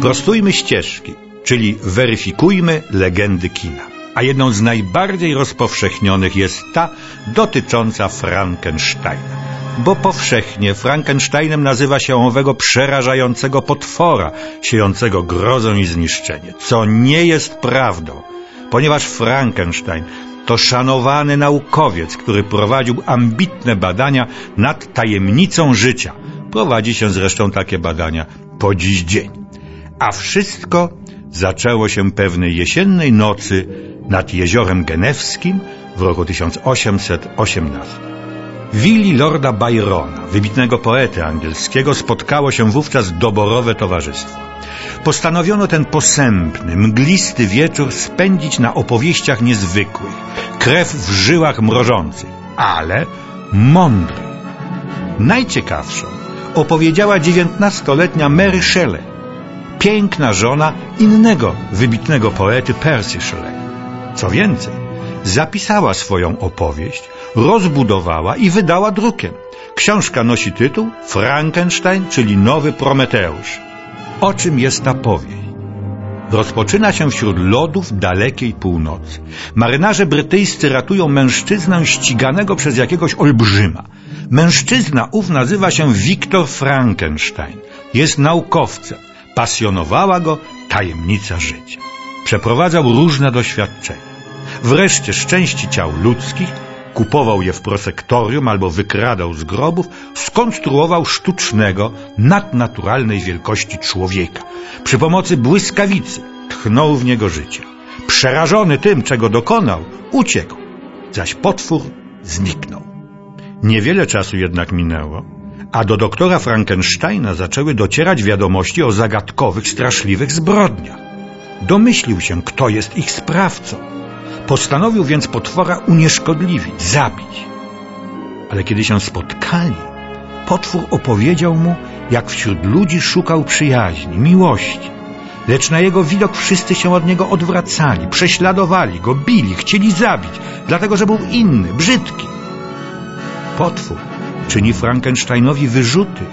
Prostujmy ścieżki, czyli weryfikujmy legendy kina. A jedną z najbardziej rozpowszechnionych jest ta dotycząca Frankensteina. Bo powszechnie Frankensteinem nazywa się owego przerażającego potwora, siejącego grozę i zniszczenie, co nie jest prawdą, ponieważ Frankenstein to szanowany naukowiec, który prowadził ambitne badania nad tajemnicą życia. Prowadzi się zresztą takie badania po dziś dzień. A wszystko zaczęło się pewnej jesiennej nocy nad jeziorem Genewskim w roku 1818. W willi lorda Byrona, wybitnego poety angielskiego, spotkało się wówczas doborowe towarzystwo. Postanowiono ten posępny, mglisty wieczór spędzić na opowieściach niezwykłych, krew w żyłach mrożących, ale mądrych. Najciekawszą opowiedziała dziewiętnastoletnia Mary Shelley, piękna żona innego wybitnego poety Percy Shelley. Co więcej, zapisała swoją opowieść, rozbudowała i wydała drukiem. Książka nosi tytuł Frankenstein, czyli Nowy Prometeusz. O czym jest ta powieść? Rozpoczyna się wśród lodów dalekiej północy. Marynarze brytyjscy ratują mężczyznę ściganego przez jakiegoś olbrzyma. Mężczyzna ów nazywa się Viktor Frankenstein. Jest naukowcem. Pasjonowała go tajemnica życia. Przeprowadzał różne doświadczenia. Wreszcie z części ciał ludzkich kupował je w prosektorium albo wykradał z grobów, skonstruował sztucznego, nadnaturalnej wielkości człowieka. Przy pomocy błyskawicy tchnął w niego życie. Przerażony tym, czego dokonał, uciekł, zaś potwór zniknął. Niewiele czasu jednak minęło, a do doktora Frankensteina zaczęły docierać wiadomości o zagadkowych, straszliwych zbrodniach. Domyślił się, kto jest ich sprawcą. Postanowił więc potwora unieszkodliwić, zabić. Ale kiedy się spotkali, potwór opowiedział mu, jak wśród ludzi szukał przyjaźni, miłości. Lecz na jego widok wszyscy się od niego odwracali, prześladowali go, bili, chcieli zabić, dlatego że był inny, brzydki. Potwór czyni Frankensteinowi wyrzuty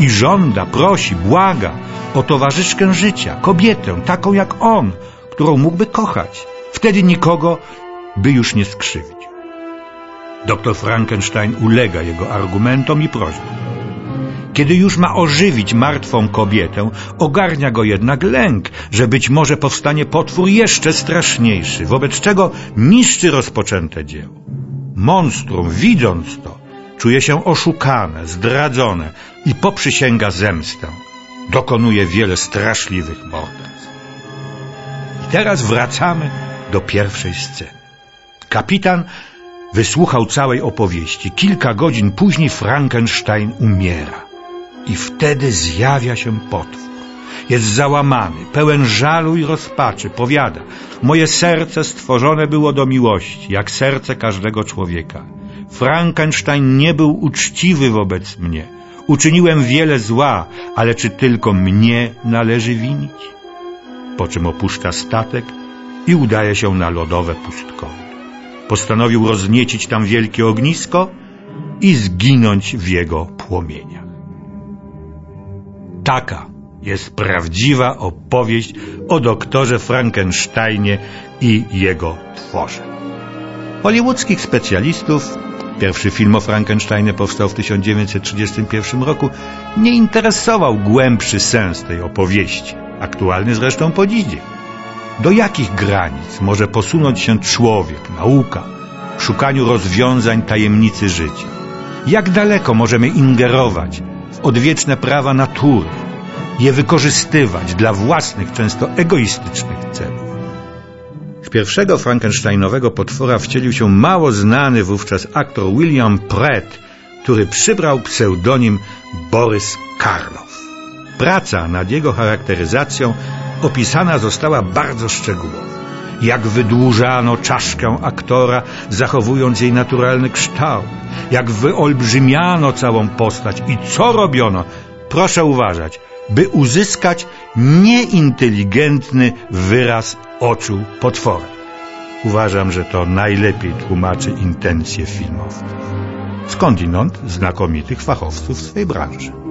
i żąda, prosi, błaga o towarzyszkę życia, kobietę, taką jak on, którą mógłby kochać. Wtedy nikogo by już nie skrzywić. Doktor Frankenstein ulega jego argumentom i prośbom. Kiedy już ma ożywić martwą kobietę, ogarnia go jednak lęk, że być może powstanie potwór jeszcze straszniejszy, wobec czego niszczy rozpoczęte dzieło. Monstrum, widząc to, czuje się oszukane, zdradzone i poprzysięga zemstę. Dokonuje wiele straszliwych morderstw. I teraz wracamy do pierwszej sceny. Kapitan wysłuchał całej opowieści. Kilka godzin później Frankenstein umiera. I wtedy zjawia się potwór. Jest załamany, pełen żalu i rozpaczy. Powiada, moje serce stworzone było do miłości, jak serce każdego człowieka. Frankenstein nie był uczciwy wobec mnie. Uczyniłem wiele zła, ale czy tylko mnie należy winić? Po czym opuszcza statek i udaje się na lodowe pustkowie. Postanowił rozniecić tam wielkie ognisko i zginąć w jego płomieniach. Taka jest prawdziwa opowieść o doktorze Frankensteinie i jego tworze. Hollywoodzkich specjalistów Pierwszy film o Frankensteinie powstał w 1931 roku. Nie interesował głębszy sens tej opowieści, aktualny zresztą po dziś dzień. Do jakich granic może posunąć się człowiek, nauka, w szukaniu rozwiązań tajemnicy życia? Jak daleko możemy ingerować w odwieczne prawa natury, je wykorzystywać dla własnych, często egoistycznych celów? W pierwszego Frankensteinowego potwora wcielił się mało znany wówczas aktor William Pratt, który przybrał pseudonim Borys Karloff. Praca nad jego charakteryzacją opisana została bardzo szczegółowo. Jak wydłużano czaszkę aktora, zachowując jej naturalny kształt, jak wyolbrzymiano całą postać i co robiono, proszę uważać, by uzyskać nieinteligentny wyraz oczu potwora. Uważam, że to najlepiej tłumaczy intencje filmowców. Skądinąd znakomitych fachowców w swej branży.